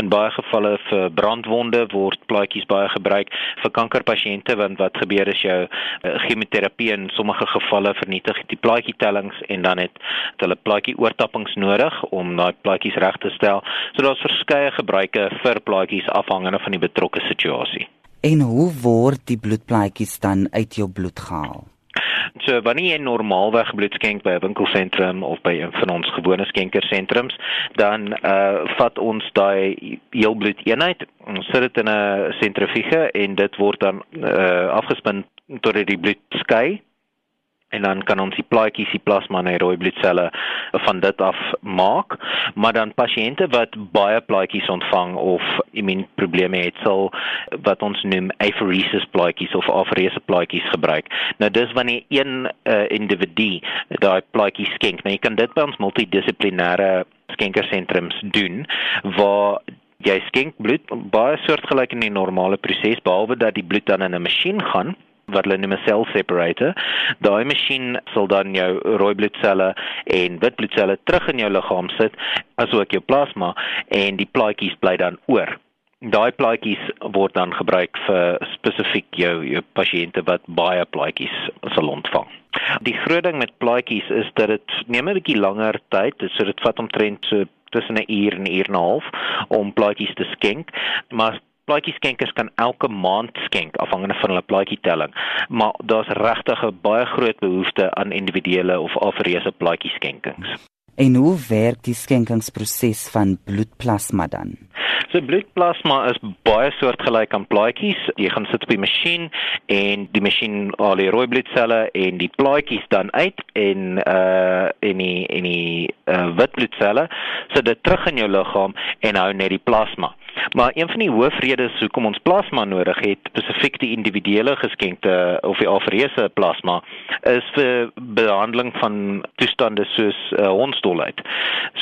In baie gevalle vir brandwonde word plaatjies baie gebruik vir kankerpasiënte want wat gebeur is jou uh, chemoterapie in sommige gevalle vernietig die plaatjietellings en dan het hulle plaatjie oortappings nodig om daai plaatjies reg te stel. So daar's verskeie gebruike vir plaatjies afhangende van die betrokke situasie. En hoe word die bloedplaatjies dan uit jou bloed gehaal? So wanneer jy normaalweg bloed skenk by 'n winkelsentrum of by een van ons gewone skenkersentrums, dan uh vat ons daai heelbloed eenheid, ons sit dit in 'n sentrifuge en dit word dan uh afgespin tot dit die bloed skei en dan kan ons die plaatjies die plasma en die rooi bloedselle van dit af maak. Maar dan pasiënte wat baie plaatjies ontvang of immuunprobleme het sal wat ons noem apheresis plaatjies of apherese plaatjies gebruik. Nou dis wanneer een uh, individu daai plaatjies skenk. Nou jy kan dit by ons multidissiplinêre skenkersentrums doen waar jy skenk bloed baie soortgelyk in die normale proses behalwe dat die bloed dan in 'n masjien gaan wat hulle noem 'n cell separator. Daai masjien sal dan jou rooi bloedselle en wit bloedselle terug in jou liggaam sit asook jou plasma en die plaatjies bly dan oor. Daai plaatjies word dan gebruik vir spesifiek jou jou pasiënte wat baie plaatjies sal ontvang. Die groot ding met plaatjies is dat dit neem 'n bietjie langer tyd, so dit vat omtrent so tussen 'n uur en 'n uur en 'n half om plaatjies te skenk, maar plaatjie skenkers kan elke maand skenk afhangende van hulle plaatjie telling. Maar daar's regtig 'n baie groot behoefte aan individuele of afreese plaatjie skenkings. En hoe werk die skenkingsproses van bloedplasma dan? So bloedplasma is baie soortgelyk aan plaatjies. Jy gaan sit op die masjien en die masjien haal die rooi bloedselle en die plaatjies dan uit en uh en die en die uh, wit bloedselle sit dit terug in jou liggaam en hou net die plasma. Maar een van die hoofredes hoekom ons plasma nodig het, spesifiek die individuele geskenkte of die afreese plasma, is vir behandeling van toestande soos uh, hondstolheid.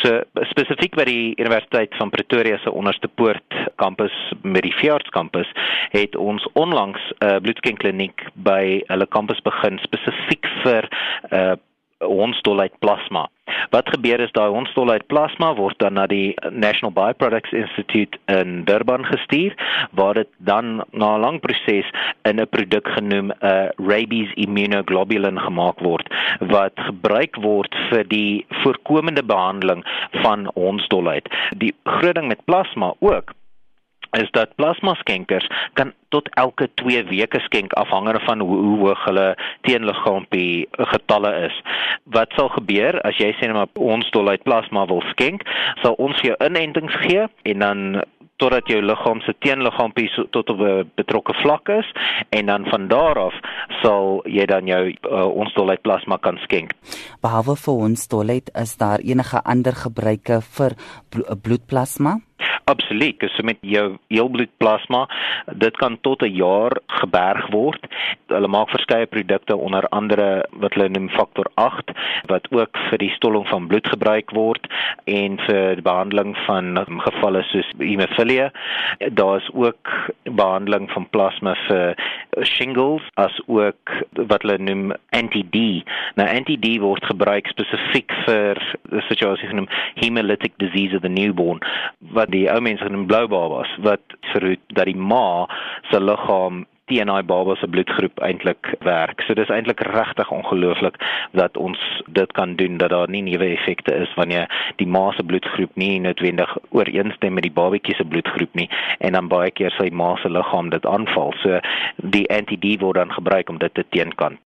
So spesifiek by die Universiteit van Pretoria se onderste poort kampus met die Fjords kampus het ons onlangs 'n uh, bloedskenkkliniek by hulle kampus begin spesifiek vir uh, hondstolheid plasma. Wat gebeur is daai hondstolheid plasma word dan na die National Bioproducts Institute in Durban gestuur waar dit dan na 'n lang proses in 'n produk genoem 'n uh, rabies immunoglobulin gemaak word wat gebruik word vir die voorkomende behandeling van hondstolheid. Die groot ding met plasma ook is dat plasma skenkers kan tot elke 2 weke skenk afhangende van hoe, hoe hoog hulle teenliggaampie getalle is. Wat sal gebeur as jy sê net ons dolheid plasma wil skenk, sal ons jou inentings gee en dan totdat jou liggaam se teenliggaampie so, tot op 'n betrokke vlak is en dan van daar af sal jy dan jou uh, ons dolheid plasma kan skenk. Behalwe vir ons dolheid is daar enige ander gebruike vir bloedplasma? Absoluut, so met jou heelbloedplasma, dit kan tot 'n jaar geberg word. Hulle maak verskeie produkte onder andere wat hulle noem faktor 8 wat ook vir die stolling van bloed gebruik word en vir die behandeling van gevalle soos hemofilia. Daar's ook behandeling van plasma vir shingles as ook wat hulle noem anti-D. Nou anti-D word gebruik spesifiek vir 'n situasie genoem hemolytic disease of the newborn wat die ou mense genoem blou babas wat verhoed dat die ma se liggaam teen daai baba se bloedgroep eintlik werk. So dis eintlik regtig ongelooflik dat ons dit kan doen dat daar nie nuwe effekte is wanneer die ma se bloedgroep nie noodwendig ooreenstem met die babatjie se bloedgroep nie en dan baie keer sy ma se liggaam dit aanval. So die anti-D word dan gebruik om dit te teenkan.